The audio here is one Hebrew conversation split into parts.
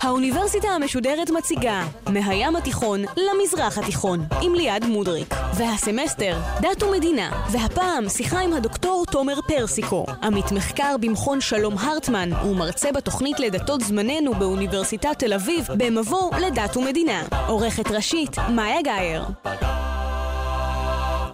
האוניברסיטה המשודרת מציגה מהים התיכון למזרח התיכון עם ליעד מודריק. והסמסטר דת ומדינה והפעם שיחה עם הדוקטור תומר פרסיקו. עמית מחקר במכון שלום הרטמן ומרצה בתוכנית לדתות זמננו באוניברסיטת תל אביב במבוא לדת ומדינה. עורכת ראשית מאיה גאייר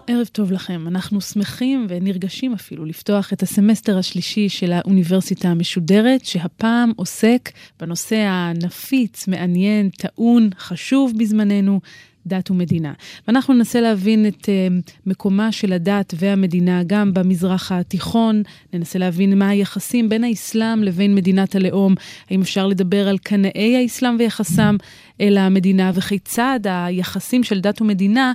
ערב טוב לכם, אנחנו שמחים ונרגשים אפילו לפתוח את הסמסטר השלישי של האוניברסיטה המשודרת, שהפעם עוסק בנושא הנפיץ, מעניין, טעון, חשוב בזמננו, דת ומדינה. ואנחנו ננסה להבין את uh, מקומה של הדת והמדינה גם במזרח התיכון, ננסה להבין מה היחסים בין האסלאם לבין מדינת הלאום, האם אפשר לדבר על קנאי האסלאם ויחסם אל המדינה, וכיצד היחסים של דת ומדינה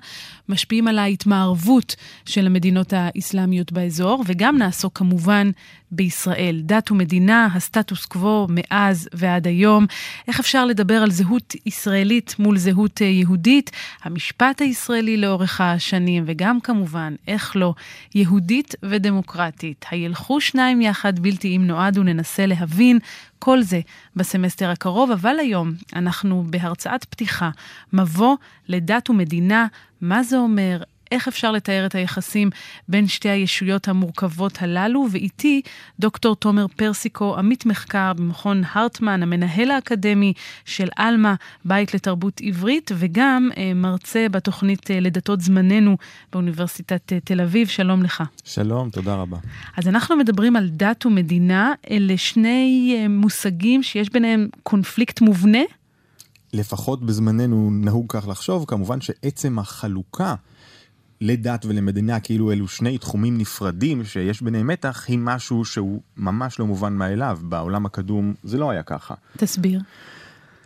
משפיעים על ההתמערבות של המדינות האסלאמיות באזור, וגם נעסוק כמובן בישראל. דת ומדינה, הסטטוס קוו מאז ועד היום. איך אפשר לדבר על זהות ישראלית מול זהות יהודית? המשפט הישראלי לאורך השנים, וגם כמובן, איך לא, יהודית ודמוקרטית. הילכו שניים יחד בלתי אם נועד וננסה להבין כל זה בסמסטר הקרוב, אבל היום אנחנו בהרצאת פתיחה, מבוא לדת ומדינה, מה זה אומר, איך אפשר לתאר את היחסים בין שתי הישויות המורכבות הללו, ואיתי דוקטור תומר פרסיקו, עמית מחקר במכון הרטמן, המנהל האקדמי של עלמה, בית לתרבות עברית, וגם אה, מרצה בתוכנית אה, לדתות זמננו באוניברסיטת אה, תל אביב. שלום לך. שלום, תודה רבה. אז אנחנו מדברים על דת ומדינה, אלה שני אה, מושגים שיש ביניהם קונפליקט מובנה. לפחות בזמננו נהוג כך לחשוב, כמובן שעצם החלוקה לדת ולמדינה כאילו אלו שני תחומים נפרדים שיש ביניהם מתח, היא משהו שהוא ממש לא מובן מאליו. בעולם הקדום זה לא היה ככה. תסביר.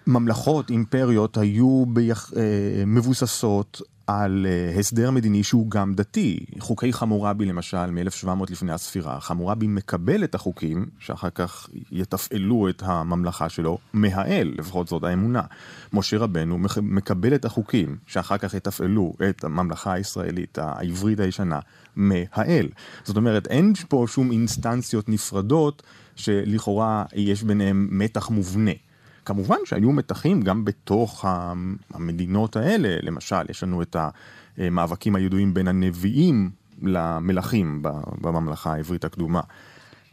ממלכות, אימפריות, היו ביח... אה, מבוססות על uh, הסדר מדיני שהוא גם דתי. חוקי חמורבי למשל, מ-1700 לפני הספירה, חמורבי מקבל את החוקים שאחר כך יתפעלו את הממלכה שלו מהאל, לפחות זאת האמונה. משה רבנו מקבל את החוקים שאחר כך יתפעלו את הממלכה הישראלית, העברית הישנה, מהאל. זאת אומרת, אין פה שום אינסטנציות נפרדות שלכאורה יש ביניהם מתח מובנה. כמובן שהיו מתחים גם בתוך המדינות האלה, למשל, יש לנו את המאבקים הידועים בין הנביאים למלכים בממלכה העברית הקדומה.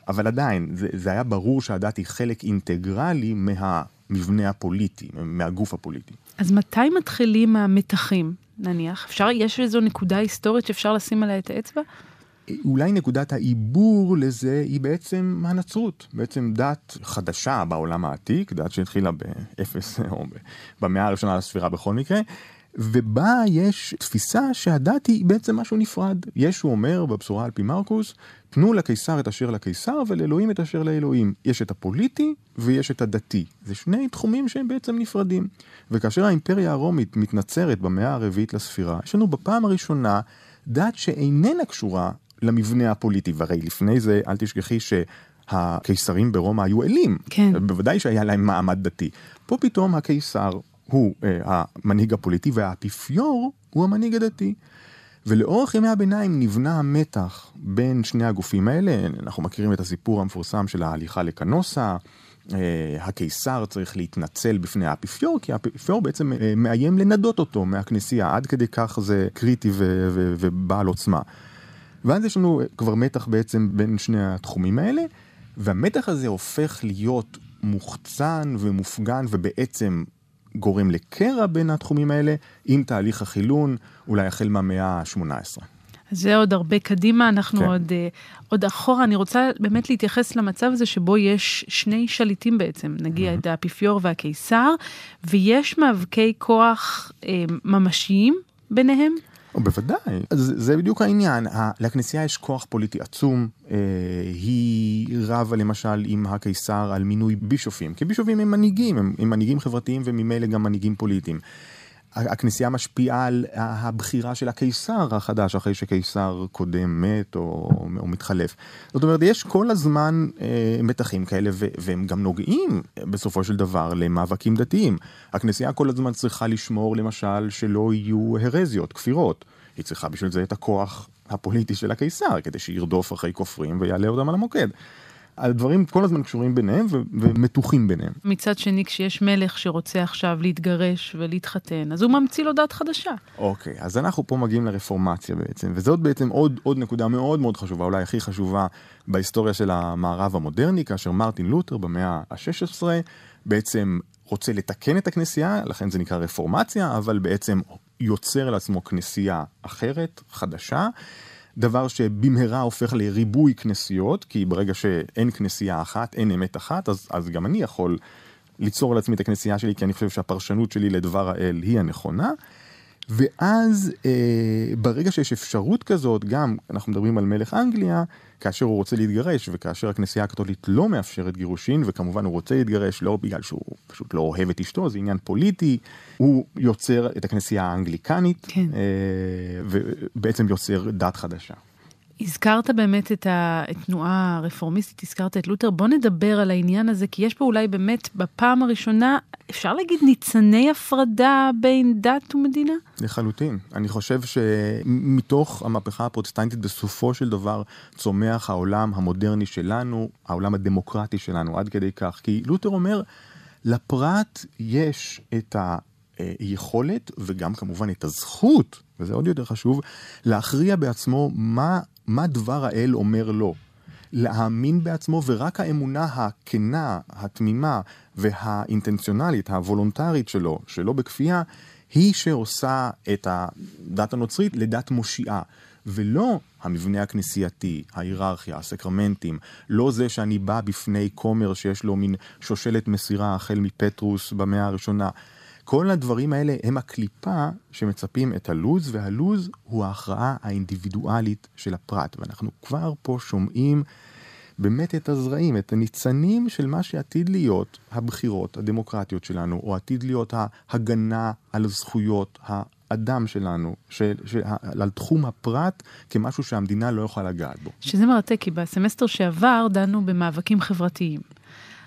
אבל עדיין, זה, זה היה ברור שהדת היא חלק אינטגרלי מהמבנה הפוליטי, מהגוף הפוליטי. אז מתי מתחילים המתחים, נניח? אפשר, יש איזו נקודה היסטורית שאפשר לשים עליה את האצבע? אולי נקודת העיבור לזה היא בעצם הנצרות, בעצם דת חדשה בעולם העתיק, דת שהתחילה באפס או במאה הראשונה לספירה בכל מקרה, ובה יש תפיסה שהדת היא בעצם משהו נפרד. ישו אומר בבשורה על פי מרקוס, תנו לקיסר את אשר לקיסר ולאלוהים את אשר לאלוהים. יש את הפוליטי ויש את הדתי. זה שני תחומים שהם בעצם נפרדים. וכאשר האימפריה הרומית מתנצרת במאה הרביעית לספירה, יש לנו בפעם הראשונה דת שאיננה קשורה למבנה הפוליטי, והרי לפני זה אל תשכחי שהקיסרים ברומא היו אלים, כן. בוודאי שהיה להם מעמד דתי. פה פתאום הקיסר הוא אה, המנהיג הפוליטי והאפיפיור הוא המנהיג הדתי. ולאורך ימי הביניים נבנה המתח בין שני הגופים האלה, אנחנו מכירים את הסיפור המפורסם של ההליכה לקנוסה, אה, הקיסר צריך להתנצל בפני האפיפיור, כי האפיפיור בעצם אה, מאיים לנדות אותו מהכנסייה, עד כדי כך זה קריטי ובעל עוצמה. ואז יש לנו כבר מתח בעצם בין שני התחומים האלה, והמתח הזה הופך להיות מוחצן ומופגן ובעצם גורם לקרע בין התחומים האלה עם תהליך החילון, אולי החל מהמאה ה-18. זה עוד הרבה קדימה, אנחנו כן. עוד, uh, עוד אחורה. אני רוצה באמת להתייחס למצב הזה שבו יש שני שליטים בעצם, נגיע mm-hmm. את האפיפיור והקיסר, ויש מאבקי כוח uh, ממשיים ביניהם. בוודאי, זה, זה בדיוק העניין. לכנסייה יש כוח פוליטי עצום, אה, היא רבה למשל עם הקיסר על מינוי בישופים, כי בישופים הם מנהיגים, הם, הם מנהיגים חברתיים וממילא גם מנהיגים פוליטיים. הכנסייה משפיעה על הבחירה של הקיסר החדש אחרי שקיסר קודם מת או, או מתחלף. זאת אומרת, יש כל הזמן אה, מתחים כאלה ו, והם גם נוגעים בסופו של דבר למאבקים דתיים. הכנסייה כל הזמן צריכה לשמור למשל שלא יהיו הרזיות, כפירות. היא צריכה בשביל זה את הכוח הפוליטי של הקיסר, כדי שירדוף אחרי כופרים ויעלה אותם על המוקד. הדברים כל הזמן קשורים ביניהם ו- ומתוחים ביניהם. מצד שני, כשיש מלך שרוצה עכשיו להתגרש ולהתחתן, אז הוא ממציא לו דת חדשה. אוקיי, אז אנחנו פה מגיעים לרפורמציה בעצם, וזאת בעצם עוד, עוד נקודה מאוד מאוד חשובה, אולי הכי חשובה בהיסטוריה של המערב המודרני, כאשר מרטין לותר במאה ה-16 בעצם רוצה לתקן את הכנסייה, לכן זה נקרא רפורמציה, אבל בעצם יוצר לעצמו כנסייה אחרת, חדשה. דבר שבמהרה הופך לריבוי כנסיות, כי ברגע שאין כנסייה אחת, אין אמת אחת, אז, אז גם אני יכול ליצור לעצמי את הכנסייה שלי, כי אני חושב שהפרשנות שלי לדבר האל היא הנכונה. ואז אה, ברגע שיש אפשרות כזאת, גם אנחנו מדברים על מלך אנגליה, כאשר הוא רוצה להתגרש וכאשר הכנסייה הקתולית לא מאפשרת גירושין, וכמובן הוא רוצה להתגרש לא בגלל שהוא פשוט לא אוהב את אשתו, זה עניין פוליטי, הוא יוצר את הכנסייה האנגליקנית, כן. אה, ובעצם יוצר דת חדשה. הזכרת באמת את התנועה הרפורמיסטית, הזכרת את לותר, בוא נדבר על העניין הזה, כי יש פה אולי באמת בפעם הראשונה, אפשר להגיד ניצני הפרדה בין דת ומדינה? לחלוטין. אני חושב שמתוך המהפכה הפרוטסטנטית בסופו של דבר צומח העולם המודרני שלנו, העולם הדמוקרטי שלנו, עד כדי כך. כי לותר אומר, לפרט יש את היכולת וגם כמובן את הזכות, וזה עוד יותר חשוב, להכריע בעצמו מה מה דבר האל אומר לו. להאמין בעצמו, ורק האמונה הכנה, התמימה והאינטנציונלית, הוולונטרית שלו, שלא בכפייה, היא שעושה את הדת הנוצרית לדת מושיעה. ולא המבנה הכנסייתי, ההיררכיה, הסקרמנטים, לא זה שאני בא בפני כומר שיש לו מין שושלת מסירה החל מפטרוס במאה הראשונה. כל הדברים האלה הם הקליפה שמצפים את הלוז, והלוז הוא ההכרעה האינדיבידואלית של הפרט. ואנחנו כבר פה שומעים באמת את הזרעים, את הניצנים של מה שעתיד להיות הבחירות הדמוקרטיות שלנו, או עתיד להיות ההגנה על זכויות האדם שלנו, של, של, על תחום הפרט כמשהו שהמדינה לא יכולה לגעת בו. שזה מרתק, כי בסמסטר שעבר דנו במאבקים חברתיים.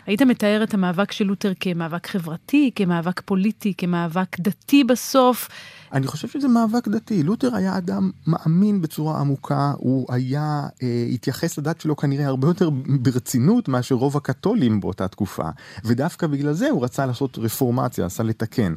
היית מתאר את המאבק של לותר כמאבק חברתי, כמאבק פוליטי, כמאבק דתי בסוף. אני חושב שזה מאבק דתי. לותר היה אדם מאמין בצורה עמוקה, הוא היה, אה, התייחס לדת שלו כנראה הרבה יותר ברצינות מאשר רוב הקתולים באותה תקופה. ודווקא בגלל זה הוא רצה לעשות רפורמציה, רצה לתקן.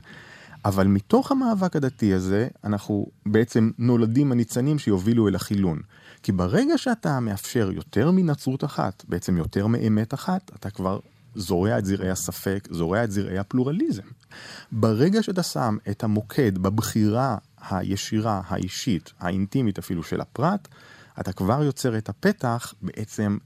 אבל מתוך המאבק הדתי הזה, אנחנו בעצם נולדים הניצנים שיובילו אל החילון. כי ברגע שאתה מאפשר יותר מנצרות אחת, בעצם יותר מאמת אחת, אתה כבר זורע את זרעי הספק, זורע את זרעי הפלורליזם. ברגע שאתה שם את המוקד בבחירה הישירה, האישית, האינטימית אפילו של הפרט, אתה כבר יוצר את הפתח בעצם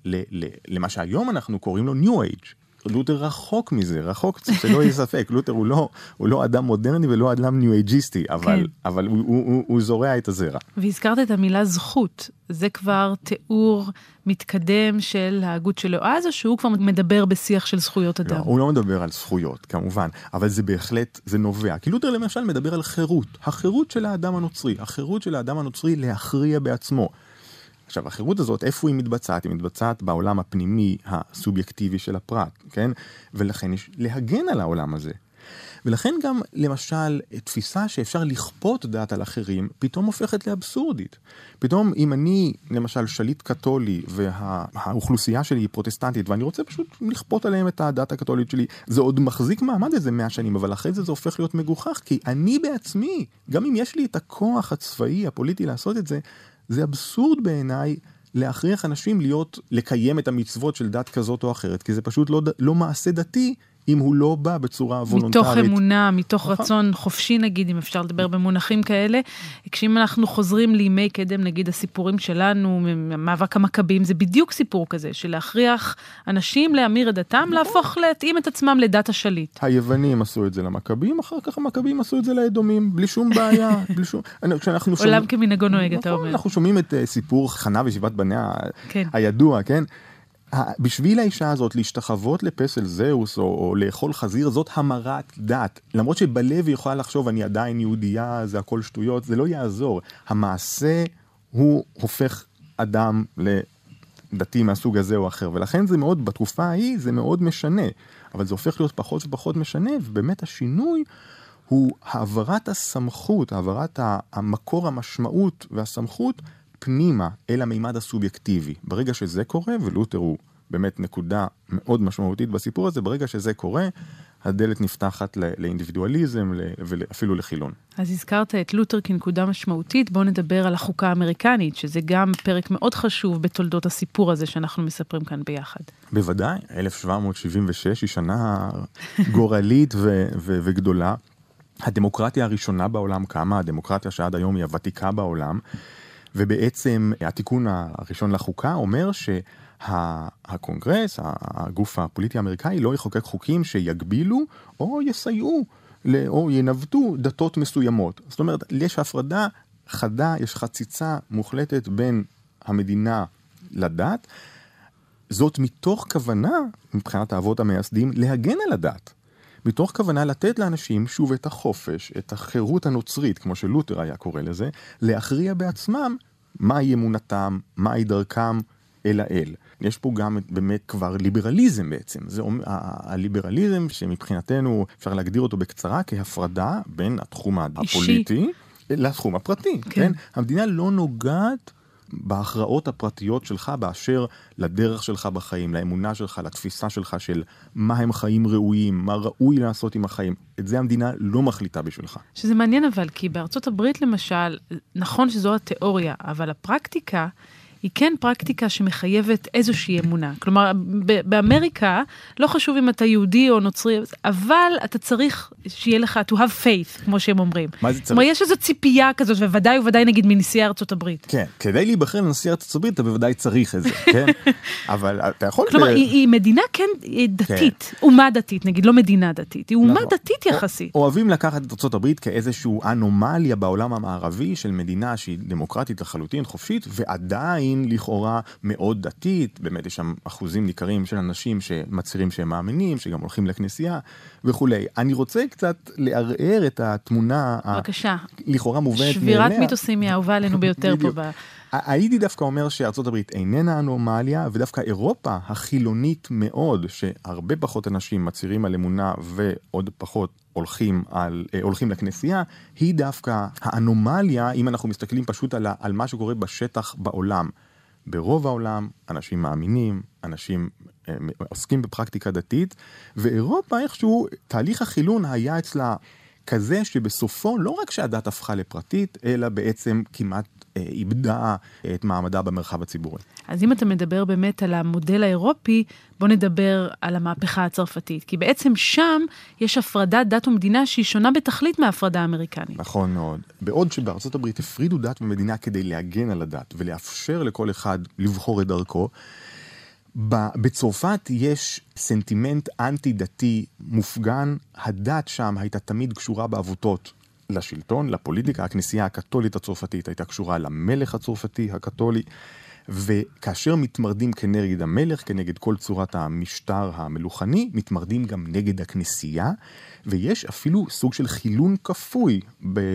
למה שהיום אנחנו קוראים לו New Age. לותר רחוק מזה, רחוק, שלא יהיה ספק, לותר הוא לא, הוא לא אדם מודרני ולא אדם ניו-אייג'יסטי, אבל, כן. אבל הוא, הוא, הוא, הוא זורע את הזרע. והזכרת את המילה זכות, זה כבר תיאור מתקדם של ההגות של יועז, או שהוא כבר מדבר בשיח של זכויות אדם? לא, הוא לא מדבר על זכויות, כמובן, אבל זה בהחלט, זה נובע. כי לותר למשל מדבר על חירות, החירות של האדם הנוצרי, החירות של האדם הנוצרי להכריע בעצמו. עכשיו, החירות הזאת, איפה היא מתבצעת? היא מתבצעת בעולם הפנימי הסובייקטיבי של הפרט, כן? ולכן יש להגן על העולם הזה. ולכן גם, למשל, תפיסה שאפשר לכפות דעת על אחרים, פתאום הופכת לאבסורדית. פתאום, אם אני, למשל, שליט קתולי, והאוכלוסייה שלי היא פרוטסטנטית, ואני רוצה פשוט לכפות עליהם את הדת הקתולית שלי, זה עוד מחזיק מעמד איזה מאה שנים, אבל אחרי זה זה הופך להיות מגוחך, כי אני בעצמי, גם אם יש לי את הכוח הצבאי, הפוליטי לעשות את זה, זה אבסורד בעיניי להכריח אנשים להיות, לקיים את המצוות של דת כזאת או אחרת, כי זה פשוט לא, לא מעשה דתי אם הוא לא בא בצורה וולונטרית. מתוך אמונה, מתוך נכון. רצון חופשי נגיד, אם אפשר לדבר במונחים כאלה. כשאם אנחנו חוזרים לימי קדם, נגיד הסיפורים שלנו, מאבק המכבים, זה בדיוק סיפור כזה, של להכריח אנשים להמיר את דתם, נכון. להפוך, להתאים את עצמם לדת השליט. היוונים עשו את זה למכבים, אחר כך המכבים עשו את זה לאדומים, בלי שום בעיה, בלי שום... כשאנחנו שומעים... עולם כמנהגו נוהג, אתה נכון, אומר. אנחנו שומעים את uh, סיפור חנה וישיבת בניה כן. הידוע, כן? בשביל האישה הזאת להשתחוות לפסל זהוס או, או לאכול חזיר זאת המרת דת. למרות שבלב היא יכולה לחשוב אני עדיין יהודייה, זה הכל שטויות, זה לא יעזור. המעשה הוא הופך אדם לדתי מהסוג הזה או אחר, ולכן זה מאוד, בתקופה ההיא זה מאוד משנה, אבל זה הופך להיות פחות ופחות משנה, ובאמת השינוי הוא העברת הסמכות, העברת המקור המשמעות והסמכות פנימה אל המימד הסובייקטיבי. ברגע שזה קורה, ולותר הוא באמת נקודה מאוד משמעותית בסיפור הזה, ברגע שזה קורה, הדלת נפתחת לאינדיבידואליזם ואפילו לחילון. אז הזכרת את לותר כנקודה משמעותית, בואו נדבר על החוקה האמריקנית, שזה גם פרק מאוד חשוב בתולדות הסיפור הזה שאנחנו מספרים כאן ביחד. בוודאי, 1776 היא שנה גורלית ו- ו- וגדולה. הדמוקרטיה הראשונה בעולם קמה, הדמוקרטיה שעד היום היא הוותיקה בעולם, ובעצם התיקון הראשון לחוקה אומר שהקונגרס, הגוף הפוליטי האמריקאי, לא יחוקק חוקים שיגבילו או יסייעו או ינווטו דתות מסוימות. זאת אומרת, יש הפרדה חדה, יש חציצה מוחלטת בין המדינה לדת. זאת מתוך כוונה, מבחינת האבות המייסדים, להגן על הדת. מתוך כוונה לתת לאנשים שוב את החופש, את החירות הנוצרית, כמו שלותר היה קורא לזה, להכריע בעצמם מהי אמונתם, מהי דרכם אל האל. יש פה גם באמת כבר ליברליזם בעצם. זה אומר, הליברליזם שמבחינתנו אפשר להגדיר אותו בקצרה כהפרדה בין התחום הפוליטי אישי. לתחום הפרטי. כן. כן? המדינה לא נוגעת בהכרעות הפרטיות שלך באשר לדרך שלך בחיים, לאמונה שלך, לתפיסה שלך של מה הם חיים ראויים, מה ראוי לעשות עם החיים. את זה המדינה לא מחליטה בשבילך. שזה מעניין אבל, כי בארצות הברית למשל, נכון שזו התיאוריה, אבל הפרקטיקה... היא כן פרקטיקה שמחייבת איזושהי אמונה. כלומר, באמריקה, לא חשוב אם אתה יהודי או נוצרי, אבל אתה צריך שיהיה לך to have faith, כמו שהם אומרים. מה זה צריך? כלומר, יש איזו ציפייה כזאת, ובוודאי ובוודאי נגיד מנשיאי ארצות הברית. כן, כדי להיבחר לנשיא ארצות הברית, אתה בוודאי צריך את זה, כן? אבל אתה יכול... כלומר, ב... היא, היא מדינה כן דתית, כן. אומה דתית, נגיד, לא מדינה דתית, היא אומה נכון. דתית יחסית. אוהבים לקחת את ארצות הברית כאיזושהי אנומליה בעולם המערבי של מדינה שהיא דמוקרטית לחלוטין, חופשית, ועדיין לכאורה מאוד דתית, באמת יש שם אחוזים ניכרים של אנשים שמצהירים שהם מאמינים, שגם הולכים לכנסייה וכולי. אני רוצה קצת לערער את התמונה בבקשה. לכאורה מובנת מאליה. שבירת מיתוסים היא האהובה עלינו ביותר פה. ב... הייתי דווקא אומר הברית איננה אנומליה, ודווקא אירופה החילונית מאוד, שהרבה פחות אנשים מצהירים על אמונה ועוד פחות הולכים, על, אה, הולכים לכנסייה, היא דווקא האנומליה, אם אנחנו מסתכלים פשוט על, על מה שקורה בשטח בעולם. ברוב העולם אנשים מאמינים, אנשים אה, עוסקים בפרקטיקה דתית, ואירופה איכשהו, תהליך החילון היה אצלה כזה שבסופו לא רק שהדת הפכה לפרטית, אלא בעצם כמעט איבדה את מעמדה במרחב הציבורי. אז אם אתה מדבר באמת על המודל האירופי, בוא נדבר על המהפכה הצרפתית. כי בעצם שם יש הפרדת דת ומדינה שהיא שונה בתכלית מההפרדה האמריקנית. נכון מאוד. בעוד שבארצות הברית הפרידו דת ומדינה כדי להגן על הדת ולאפשר לכל אחד לבחור את דרכו, בצרפת יש סנטימנט אנטי-דתי מופגן, הדת שם הייתה תמיד קשורה בעבותות לשלטון, לפוליטיקה, הכנסייה הקתולית הצרפתית הייתה קשורה למלך הצרפתי הקתולי, וכאשר מתמרדים כנגד המלך, כנגד כל צורת המשטר המלוכני, מתמרדים גם נגד הכנסייה, ויש אפילו סוג של חילון כפוי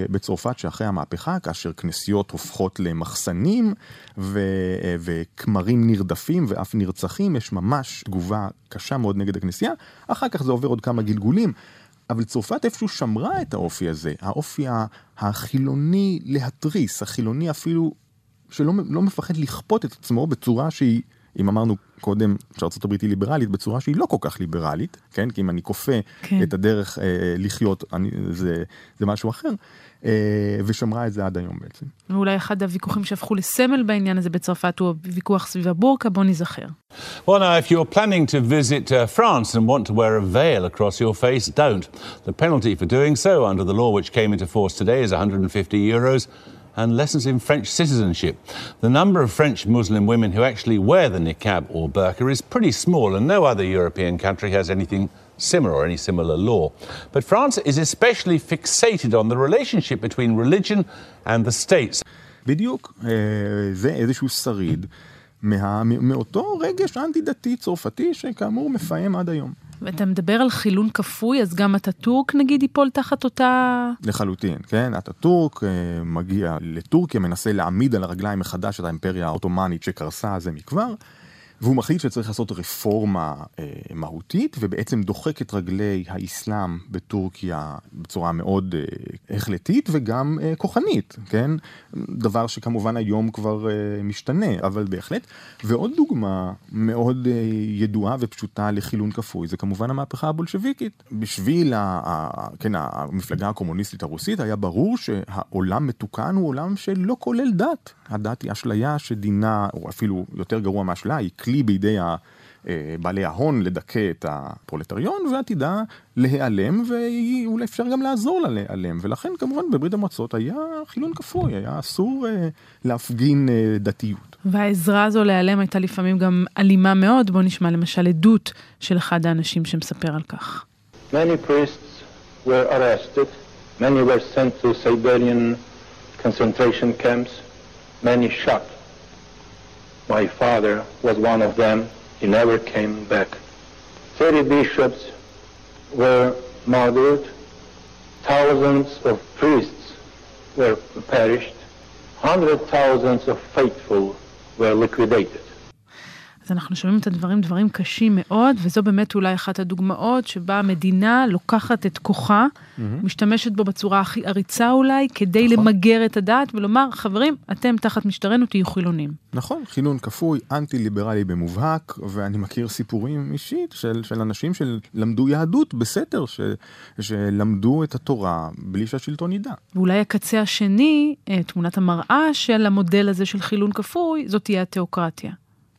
בצרפת שאחרי המהפכה, כאשר כנסיות הופכות למחסנים ו- וכמרים נרדפים ואף נרצחים, יש ממש תגובה קשה מאוד נגד הכנסייה, אחר כך זה עובר עוד כמה גלגולים. אבל צרפת איפשהו שמרה את האופי הזה, האופי החילוני להתריס, החילוני אפילו שלא לא מפחד לכפות את עצמו בצורה שהיא, אם אמרנו קודם שארצות הברית היא ליברלית, בצורה שהיא לא כל כך ליברלית, כן? כי אם אני כופה כן. את הדרך אה, לחיות, אני, זה, זה משהו אחר. אה, ושמרה את זה עד היום בעצם. ואולי אחד הוויכוחים שהפכו לסמל בעניין הזה בצרפת הוא הוויכוח סביב הבורקה, בוא נזכר. Well, now, if you're planning to visit uh, France and want to wear a veil across your face, don't. The penalty for doing so under the law which came into force today is 150 euros. and lessons in French citizenship. The number of French Muslim women who actually wear the niqab or burqa is pretty small, and no other European country has anything similar or any similar law. But France is especially fixated on the relationship between religion and the state. בדיוק, זה איזשהו שריד מה, מאותו רגש אנטי-דתי צרפתי שכאמור מפעם עד היום. ואתה מדבר על חילון כפוי, אז גם אטאטורק נגיד ייפול תחת אותה... לחלוטין, כן. אטאטורק אה, מגיע לטורקיה, מנסה להעמיד על הרגליים מחדש את האימפריה העות'מאנית שקרסה זה מכבר. והוא מחליט שצריך לעשות רפורמה אה, מהותית, ובעצם דוחק את רגלי האסלאם בטורקיה בצורה מאוד אה, החלטית וגם אה, כוחנית, כן? דבר שכמובן היום כבר אה, משתנה, אבל בהחלט. ועוד דוגמה מאוד אה, ידועה ופשוטה לחילון כפוי, זה כמובן המהפכה הבולשביקית. בשביל ה, ה, כן, המפלגה הקומוניסטית הרוסית היה ברור שהעולם מתוקן הוא עולם שלא כולל דת. הדת היא אשליה שדינה, או אפילו יותר גרוע מאשליה, היא כלי בידי ה... בעלי ההון לדכא את הפרולטריון ועתידה להיעלם ואולי אפשר גם לעזור לה להיעלם ולכן כמובן בברית המועצות היה חילון כפוי, היה אסור אה, להפגין אה, דתיות. והעזרה הזו להיעלם הייתה לפעמים גם אלימה מאוד, בוא נשמע למשל עדות של אחד האנשים שמספר על כך. Many priests were arrested, many were sent to Siberian concentration camps, many shot. My father was one of them. He never came back. Thirty bishops were murdered. Thousands of priests were perished. Hundred thousands of faithful were liquidated. אז אנחנו שומעים את הדברים, דברים קשים מאוד, וזו באמת אולי אחת הדוגמאות שבה המדינה לוקחת את כוחה, mm-hmm. משתמשת בו בצורה הכי עריצה אולי, כדי נכון. למגר את הדת ולומר, חברים, אתם תחת משטרנו תהיו חילונים. נכון, חילון כפוי, אנטי-ליברלי במובהק, ואני מכיר סיפורים אישית של, של אנשים שלמדו יהדות בסתר, ש, שלמדו את התורה בלי שהשלטון ידע. ואולי הקצה השני, אה, תמונת המראה של המודל הזה של חילון כפוי, זאת תהיה התיאוקרטיה.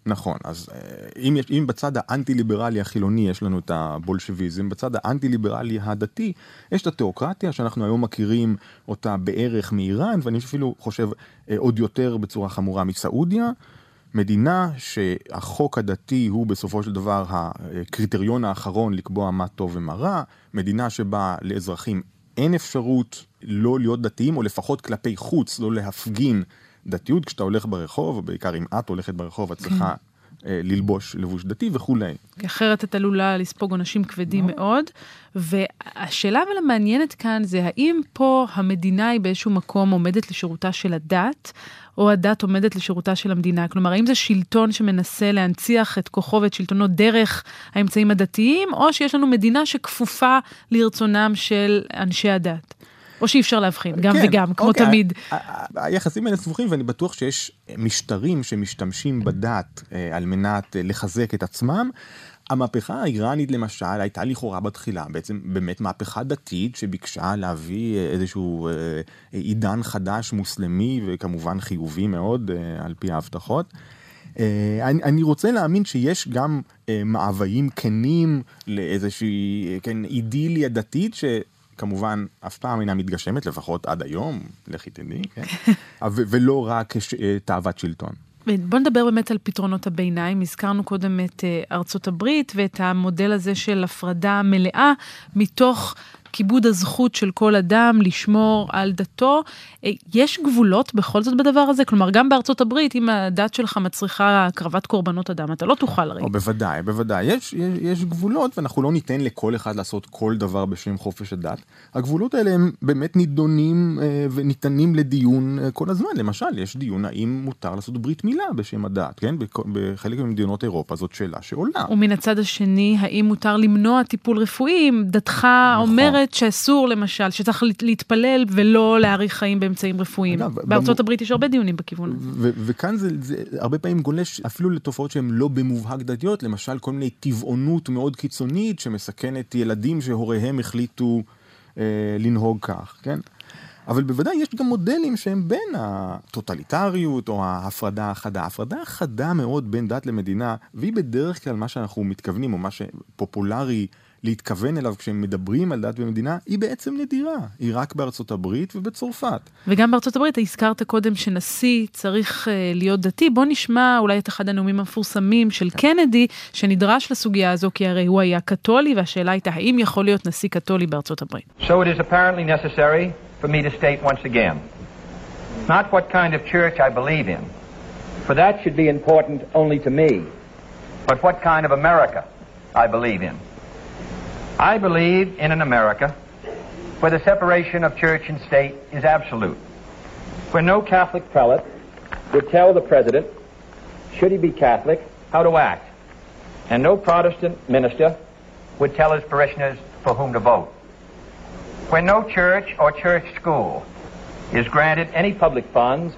נכון, אז אה, אם, יש, אם בצד האנטי-ליברלי החילוני יש לנו את הבולשביזם, בצד האנטי-ליברלי הדתי יש את התיאוקרטיה שאנחנו היום מכירים אותה בערך מאיראן, ואני אפילו חושב אה, עוד יותר בצורה חמורה מסעודיה. מדינה שהחוק הדתי הוא בסופו של דבר הקריטריון האחרון לקבוע מה טוב ומה רע, מדינה שבה לאזרחים אין אפשרות לא להיות דתיים, או לפחות כלפי חוץ, לא להפגין דתיות כשאתה הולך ברחוב, ובעיקר אם את הולכת ברחוב, את צריכה כן. אה, ללבוש לבוש דתי וכולי. כי אחרת את עלולה לספוג עונשים כבדים לא. מאוד. והשאלה אבל המעניינת כאן זה האם פה המדינה היא באיזשהו מקום עומדת לשירותה של הדת, או הדת עומדת לשירותה של המדינה? כלומר, האם זה שלטון שמנסה להנציח את כוחו ואת שלטונו דרך האמצעים הדתיים, או שיש לנו מדינה שכפופה לרצונם של אנשי הדת? או שאי אפשר להבחין, גם כן, וגם, כמו אוקיי. תמיד. היחסים האלה סבוכים, ואני בטוח שיש משטרים שמשתמשים בדת אה, על מנת אה, לחזק את עצמם. המהפכה האיראנית למשל הייתה לכאורה בתחילה בעצם באמת מהפכה דתית שביקשה להביא אה, איזשהו עידן חדש מוסלמי וכמובן חיובי מאוד על פי ההבטחות. אני, אני רוצה להאמין שיש גם מאוויים כנים לאיזושהי כן, אידיליה דתית ש... כמובן אף פעם אינה מתגשמת, לפחות עד היום, לכי תדעי, כן? ולא רק אה, תאוות שלטון. בוא נדבר באמת על פתרונות הביניים. הזכרנו קודם את אה, ארצות הברית ואת המודל הזה של הפרדה מלאה מתוך כיבוד הזכות של כל אדם לשמור על דתו. אה, יש גבולות בכל זאת בדבר הזה? כלומר, גם בארצות הברית, אם הדת שלך מצריכה הקרבת קורבנות אדם, אתה לא תוכל הרי. או בוודאי, בוודאי. יש, יש, יש גבולות, ואנחנו לא ניתן לכל אחד לעשות כל דבר בשם חופש הדת. הגבולות האלה הם באמת נידונים אה, וניתנים לדיון אה, כל הזמן. למשל, יש דיון האם מותר לעשות ברית מילה בשם הדת, כן? בחלק ממדינות אירופה זאת שאלה שעולה. ומן הצד השני, האם מותר למנוע טיפול רפואי אם דתך נכון. אומרת אומרת שאסור למשל, שצריך להתפלל ולא להאריך חיים באמצעים רפואיים. אגב, בארצות. הברית יש הרבה דיונים בכיוון הזה. וכאן זה, זה הרבה פעמים גולש אפילו לתופעות שהן לא במובהק דתיות, למשל כל מיני טבעונות מאוד קיצונית שמסכנת ילדים שהוריהם החליטו אה, לנהוג כך, כן? אבל בוודאי יש גם מודלים שהם בין הטוטליטריות או ההפרדה החדה. ההפרדה החדה מאוד בין דת למדינה, והיא בדרך כלל מה שאנחנו מתכוונים, או מה שפופולרי להתכוון אליו כשהם מדברים על דת ומדינה, היא בעצם נדירה. היא רק בארצות הברית ובצרפת. וגם בארצות הברית, הזכרת קודם שנשיא צריך uh, להיות דתי. בוא נשמע אולי את אחד הנאומים המפורסמים של כן. קנדי, שנדרש לסוגיה הזו, כי הרי הוא היה קתולי, והשאלה הייתה האם יכול להיות נשיא קתולי בארצות הברית. So it is apparently necessary for me to state once again, not what kind of church I believe in, For that should be important only to me. But what kind of America I believe in? I believe in an America where the separation of church and state is absolute, where no Catholic prelate would tell the president, should he be Catholic, how to act, and no Protestant minister would tell his parishioners for whom to vote, where no church or church school is granted any public funds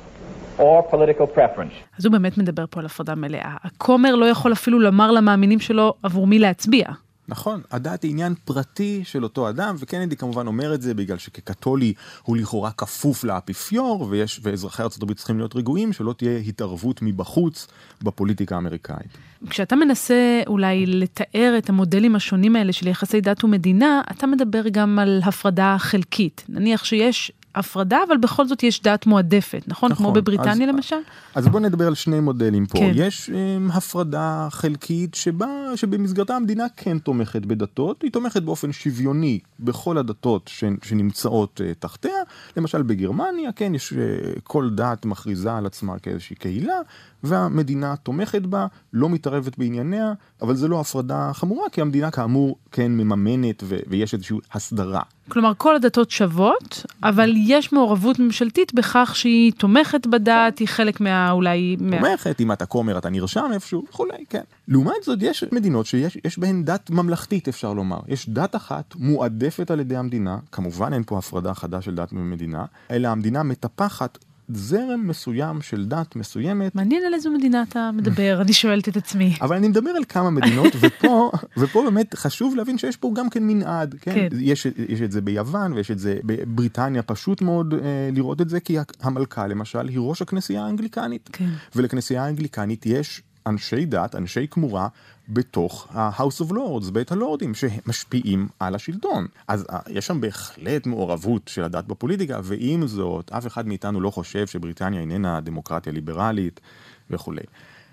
or political preference. אז הוא באמת מדבר פה על הפרדה מלאה. הכומר לא יכול אפילו לומר למאמינים שלו עבור מי להצביע. נכון, הדת היא עניין פרטי של אותו אדם, וקנדי כמובן אומר את זה בגלל שכקתולי הוא לכאורה כפוף לאפיפיור, ויש, ואזרחי ארה"ב צריכים להיות רגועים שלא תהיה התערבות מבחוץ בפוליטיקה האמריקאית. כשאתה מנסה אולי לתאר את המודלים השונים האלה של יחסי דת ומדינה, אתה מדבר גם על הפרדה חלקית. נניח שיש הפרדה, אבל בכל זאת יש דת מועדפת, נכון? נכון כמו בבריטניה אז, למשל? אז בוא נדבר על שני מודלים פה. כן. יש um, הפרדה חלקית שבה, שבמסגרתה המדינה כן תומכת בדתות, היא תומכת באופן שוויוני בכל הדתות ש, שנמצאות uh, תחתיה. למשל בגרמניה, כן, יש uh, כל דת מכריזה על עצמה כאיזושהי קהילה, והמדינה תומכת בה, לא מתערבת בענייניה, אבל זה לא הפרדה חמורה, כי המדינה כאמור כן מממנת ו- ויש איזושהי הסדרה. כלומר, כל הדתות שוות, אבל יש מעורבות ממשלתית בכך שהיא תומכת בדת, היא חלק מה... אולי... מה... תומכת, אם אתה כומר אתה נרשם איפשהו וכולי, כן. לעומת זאת, יש מדינות שיש יש בהן דת ממלכתית, אפשר לומר. יש דת אחת מועדפת על ידי המדינה, כמובן אין פה הפרדה חדה של דת ומדינה, אלא המדינה מטפחת זרם מסוים של דת מסוימת. מעניין על איזו מדינה אתה מדבר, אני שואלת את עצמי. אבל אני מדבר על כמה מדינות, ופה, ופה באמת חשוב להבין שיש פה גם כן מנעד, כן? כן. יש, יש את זה ביוון ויש את זה בבריטניה, פשוט מאוד אה, לראות את זה, כי המלכה למשל היא ראש הכנסייה האנגליקנית. כן. ולכנסייה האנגליקנית יש אנשי דת, אנשי כמורה, בתוך ה-House of Lords, בית הלורדים, שמשפיעים על השלטון. אז uh, יש שם בהחלט מעורבות של הדת בפוליטיקה, ועם זאת, אף אחד מאיתנו לא חושב שבריטניה איננה דמוקרטיה ליברלית וכולי.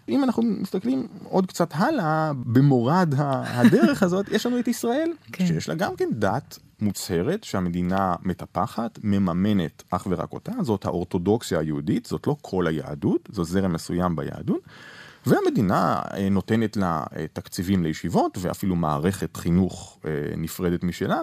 אם אנחנו מסתכלים עוד קצת הלאה, במורד הדרך הזאת, יש לנו את ישראל, כן. שיש לה גם כן דת מוצהרת שהמדינה מטפחת, מממנת אך ורק אותה, זאת האורתודוקסיה היהודית, זאת לא כל היהדות, זו זרם מסוים ביהדות. והמדינה אה, נותנת לה אה, תקציבים לישיבות ואפילו מערכת חינוך אה, נפרדת משלה,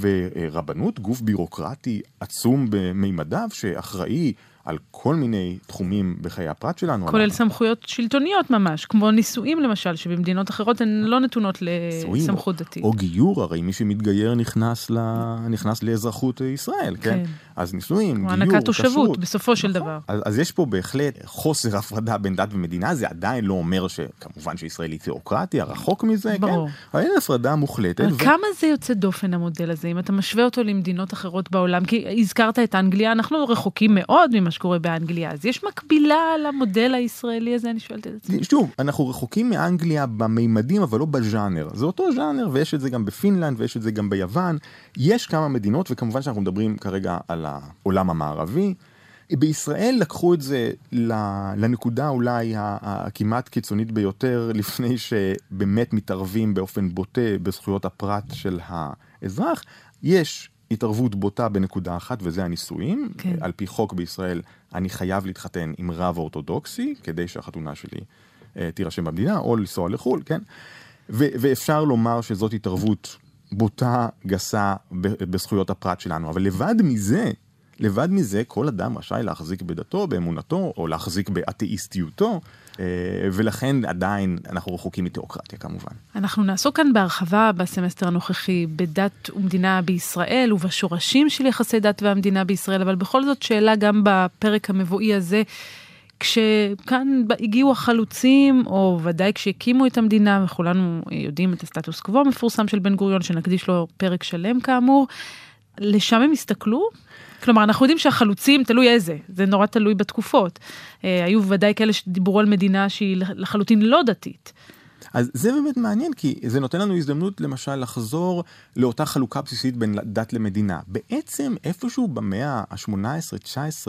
ורבנות, גוף בירוקרטי עצום במימדיו, שאחראי על כל מיני תחומים בחיי הפרט שלנו. כולל אנחנו... סמכויות שלטוניות ממש, כמו נישואים למשל, שבמדינות אחרות הן לא נתונות לסמכות דתית. או גיור, הרי מי שמתגייר נכנס, ל... נכנס לאזרחות ישראל, כן? כן. אז נישואים, גיור, כשרות. הענקת תושבות, בסופו של נכון. דבר. אז, אז יש פה בהחלט חוסר הפרדה בין דת ומדינה, זה עדיין לא אומר שכמובן שישראל היא תיאוקרטיה, רחוק מזה, ברור. כן? אבל אין הפרדה מוחלטת. אבל ו... כמה זה יוצא דופן המודל הזה, אם אתה משווה אותו למדינות אחרות בעולם? כי הזכרת את אנגליה, אנחנו רחוקים מאוד ממה שקורה באנגליה, אז יש מקבילה למודל הישראלי הזה, אני שואלת את עצמי. שוב, אנחנו רחוקים מאנגליה במימדים, אבל לא בז'אנר. זה אותו ז'אנר, ויש את זה גם בפינלנד, ויש את זה גם ביוון. יש כמה מדינות, וכמובן שאנחנו מדברים כרגע על העולם המערבי. בישראל לקחו את זה לנקודה אולי הכמעט קיצונית ביותר, לפני שבאמת מתערבים באופן בוטה בזכויות הפרט של האזרח. יש התערבות בוטה בנקודה אחת, וזה הנישואים. כן. על פי חוק בישראל, אני חייב להתחתן עם רב אורתודוקסי, כדי שהחתונה שלי אה, תירשם במדינה, או לנסוע לחו"ל, כן? ו- ואפשר לומר שזאת התערבות בוטה, גסה, בזכויות הפרט שלנו. אבל לבד מזה, לבד מזה, כל אדם רשאי להחזיק בדתו, באמונתו, או להחזיק באתאיסטיותו, ולכן עדיין אנחנו רחוקים מתיאוקרטיה כמובן. אנחנו נעסוק כאן בהרחבה בסמסטר הנוכחי בדת ומדינה בישראל ובשורשים של יחסי דת והמדינה בישראל, אבל בכל זאת שאלה גם בפרק המבואי הזה. כשכאן הגיעו החלוצים, או ודאי כשהקימו את המדינה, וכולנו יודעים את הסטטוס קוו המפורסם של בן גוריון, שנקדיש לו פרק שלם כאמור, לשם הם הסתכלו? כלומר, אנחנו יודעים שהחלוצים, תלוי איזה, זה נורא תלוי בתקופות. אה, היו ודאי כאלה שדיברו על מדינה שהיא לחלוטין לא דתית. אז זה באמת מעניין, כי זה נותן לנו הזדמנות למשל לחזור לאותה חלוקה בסיסית בין דת למדינה. בעצם איפשהו במאה ה-18-19,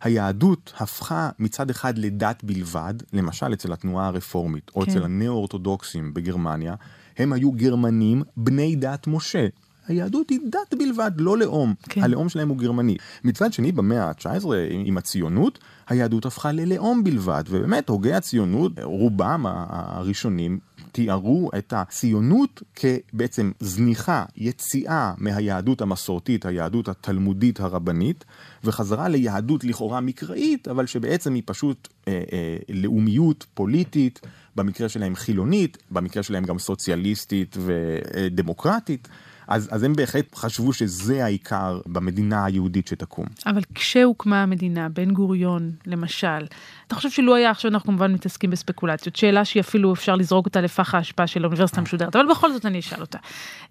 היהדות הפכה מצד אחד לדת בלבד, למשל אצל התנועה הרפורמית, או כן. אצל הנאו-אורתודוקסים בגרמניה, הם היו גרמנים בני דת משה. היהדות היא דת בלבד, לא לאום. כן. הלאום שלהם הוא גרמני. מצד שני, במאה ה-19, עם הציונות, היהדות הפכה ללאום בלבד, ובאמת, הוגי הציונות, רובם הראשונים, תיארו את הציונות כבעצם זניחה, יציאה מהיהדות המסורתית, היהדות התלמודית הרבנית, וחזרה ליהדות לכאורה מקראית, אבל שבעצם היא פשוט אה, אה, לאומיות פוליטית, במקרה שלהם חילונית, במקרה שלהם גם סוציאליסטית ודמוקרטית. אז, אז הם בהחלט חשבו שזה העיקר במדינה היהודית שתקום. אבל כשהוקמה המדינה, בן גוריון למשל, אתה חושב שלו היה, עכשיו אנחנו כמובן מתעסקים בספקולציות, שאלה שהיא אפילו אפשר לזרוק אותה לפח האשפה של האוניברסיטה המשודרת, אבל בכל זאת אני אשאל אותה.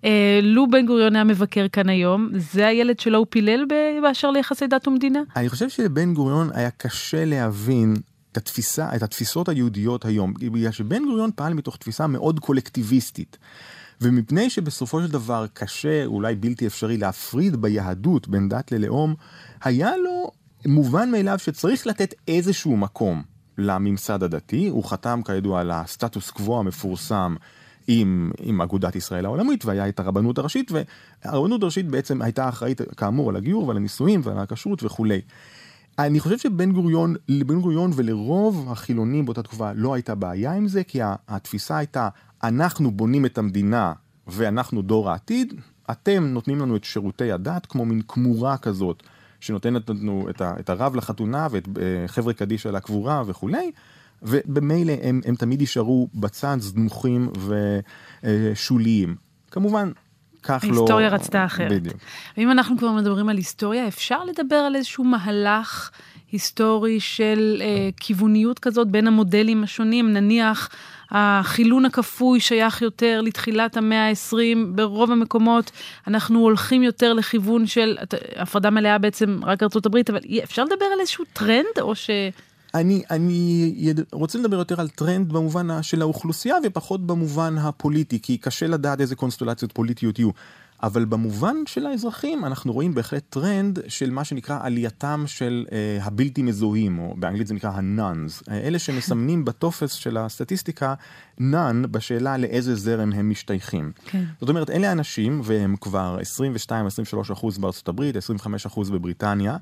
אה, לו בן גוריון היה מבקר כאן היום, זה הילד שלו הוא פילל באשר ליחסי דת ומדינה? אני חושב שלבן גוריון היה קשה להבין את התפיסה, את התפיסות היהודיות היום, בגלל שבן גוריון פעל מתוך תפיסה מאוד קולקטיביסטית. ומפני שבסופו של דבר קשה, אולי בלתי אפשרי, להפריד ביהדות בין דת ללאום, היה לו מובן מאליו שצריך לתת איזשהו מקום לממסד הדתי. הוא חתם כידוע על הסטטוס קוו המפורסם עם, עם אגודת ישראל העולמית, והיה את הרבנות הראשית, והרבנות הראשית בעצם הייתה אחראית כאמור על הגיור ועל הנישואים ועל הכשרות וכולי. אני חושב שבן גוריון, לבן גוריון ולרוב החילונים באותה תקופה לא הייתה בעיה עם זה, כי התפיסה הייתה, אנחנו בונים את המדינה ואנחנו דור העתיד, אתם נותנים לנו את שירותי הדת כמו מין כמורה כזאת, שנותנת לנו את, ה, את הרב לחתונה ואת uh, חבר'ה קדישא לקבורה וכולי, ובמילא הם, הם תמיד יישארו בצד זנוחים ושוליים. כמובן, כך לא... ההיסטוריה רצתה אחרת. בדיוק. ואם אנחנו כבר מדברים על היסטוריה, אפשר לדבר על איזשהו מהלך היסטורי של אה, כיווניות כזאת בין המודלים השונים, נניח החילון הכפוי שייך יותר לתחילת המאה ה-20, ברוב המקומות אנחנו הולכים יותר לכיוון של הפרדה מלאה בעצם רק ארה"ב, אבל אפשר לדבר על איזשהו טרנד או ש... אני, אני יד... רוצה לדבר יותר על טרנד במובן של האוכלוסייה ופחות במובן הפוליטי, כי קשה לדעת איזה קונסטולציות פוליטיות יהיו. אבל במובן של האזרחים אנחנו רואים בהחלט טרנד של מה שנקרא עלייתם של אה, הבלתי מזוהים, או באנגלית זה נקרא ה-nones, אה, אלה שמסמנים בטופס של הסטטיסטיקה none בשאלה לאיזה זרם הם משתייכים. כן. זאת אומרת, אלה אנשים, והם כבר 22-23 אחוז בארצות הברית, 25 אחוז בבריטניה,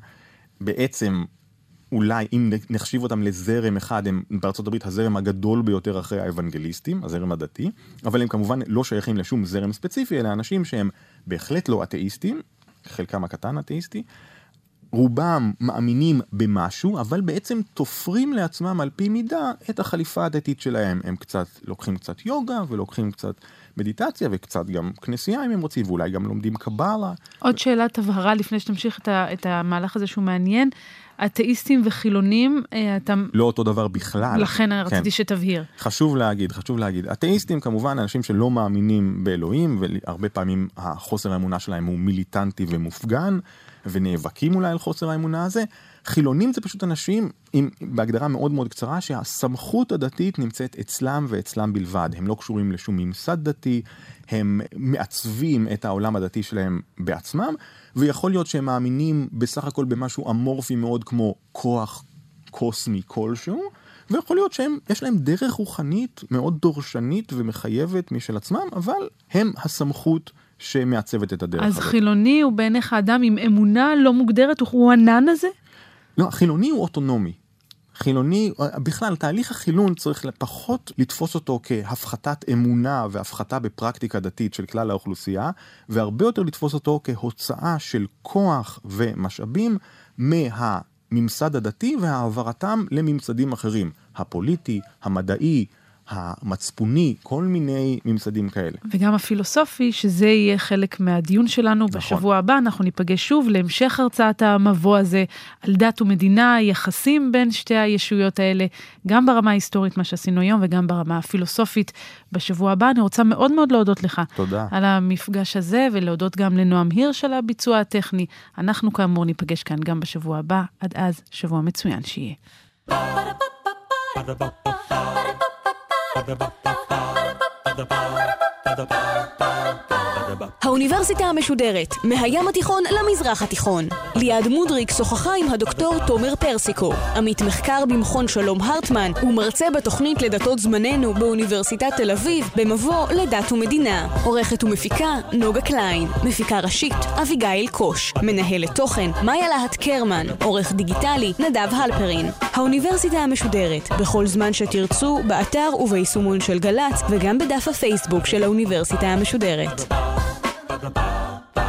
בעצם אולי אם נחשיב אותם לזרם אחד, הם בארצות הברית הזרם הגדול ביותר אחרי האוונגליסטים, הזרם הדתי, אבל הם כמובן לא שייכים לשום זרם ספציפי, אלא אנשים שהם בהחלט לא אתאיסטים, חלקם הקטן אתאיסטי, רובם מאמינים במשהו, אבל בעצם תופרים לעצמם על פי מידה את החליפה הדתית שלהם. הם קצת לוקחים קצת יוגה ולוקחים קצת מדיטציה וקצת גם כנסייה אם הם רוצים, ואולי גם לומדים קבלה. עוד שאלת הבהרה לפני שתמשיך את, ה, את המהלך הזה שהוא מעניין. אתאיסטים וחילונים, אה, אתה... לא אותו דבר בכלל. לכן כן. רציתי שתבהיר. חשוב להגיד, חשוב להגיד. אתאיסטים כמובן אנשים שלא מאמינים באלוהים, והרבה פעמים החוסר האמונה שלהם הוא מיליטנטי ומופגן, ונאבקים אולי על חוסר האמונה הזה. חילונים זה פשוט אנשים עם, בהגדרה מאוד מאוד קצרה, שהסמכות הדתית נמצאת אצלם ואצלם בלבד. הם לא קשורים לשום ממסד דתי, הם מעצבים את העולם הדתי שלהם בעצמם, ויכול להיות שהם מאמינים בסך הכל במשהו אמורפי מאוד כמו כוח קוסמי כלשהו, ויכול להיות שיש להם דרך רוחנית מאוד דורשנית ומחייבת משל עצמם, אבל הם הסמכות שמעצבת את הדרך הזאת. אז חילוני הוא בעיניך אדם עם אמונה לא מוגדרת, הוא ענן הזה? לא, חילוני הוא אוטונומי. חילוני, בכלל, תהליך החילון צריך פחות לתפוס אותו כהפחתת אמונה והפחתה בפרקטיקה דתית של כלל האוכלוסייה, והרבה יותר לתפוס אותו כהוצאה של כוח ומשאבים מהממסד הדתי והעברתם לממסדים אחרים, הפוליטי, המדעי, המצפוני, כל מיני ממסדים כאלה. וגם הפילוסופי, שזה יהיה חלק מהדיון שלנו נכון. בשבוע הבא, אנחנו ניפגש שוב להמשך הרצאת המבוא הזה על דת ומדינה, יחסים בין שתי הישויות האלה, גם ברמה ההיסטורית, מה שעשינו היום, וגם ברמה הפילוסופית בשבוע הבא. אני רוצה מאוד מאוד להודות לך. תודה. על המפגש הזה, ולהודות גם לנועם הירש על הביצוע הטכני. אנחנו כאמור ניפגש כאן גם בשבוע הבא. עד אז, שבוע מצוין שיהיה. Ba-da-ba-ba-ba Ba ba ba ba ba ba ba ba ba ba ba ba-da-ba. האוניברסיטה המשודרת, מהים התיכון למזרח התיכון. ליעד מודריק שוחחה עם הדוקטור תומר פרסיקו, עמית מחקר במכון שלום הרטמן, ומרצה בתוכנית לדתות זמננו באוניברסיטת תל אביב, במבוא לדת ומדינה. עורכת ומפיקה, נוגה קליין. מפיקה ראשית, אביגיל קוש. מנהלת תוכן, מאיה להט קרמן. עורך דיגיטלי, נדב הלפרין. האוניברסיטה המשודרת, בכל זמן שתרצו, באתר וביישומון של גל"צ, וגם בדף הפייסבוק של האוניברסיטה המשודרת. ba, ba, ba,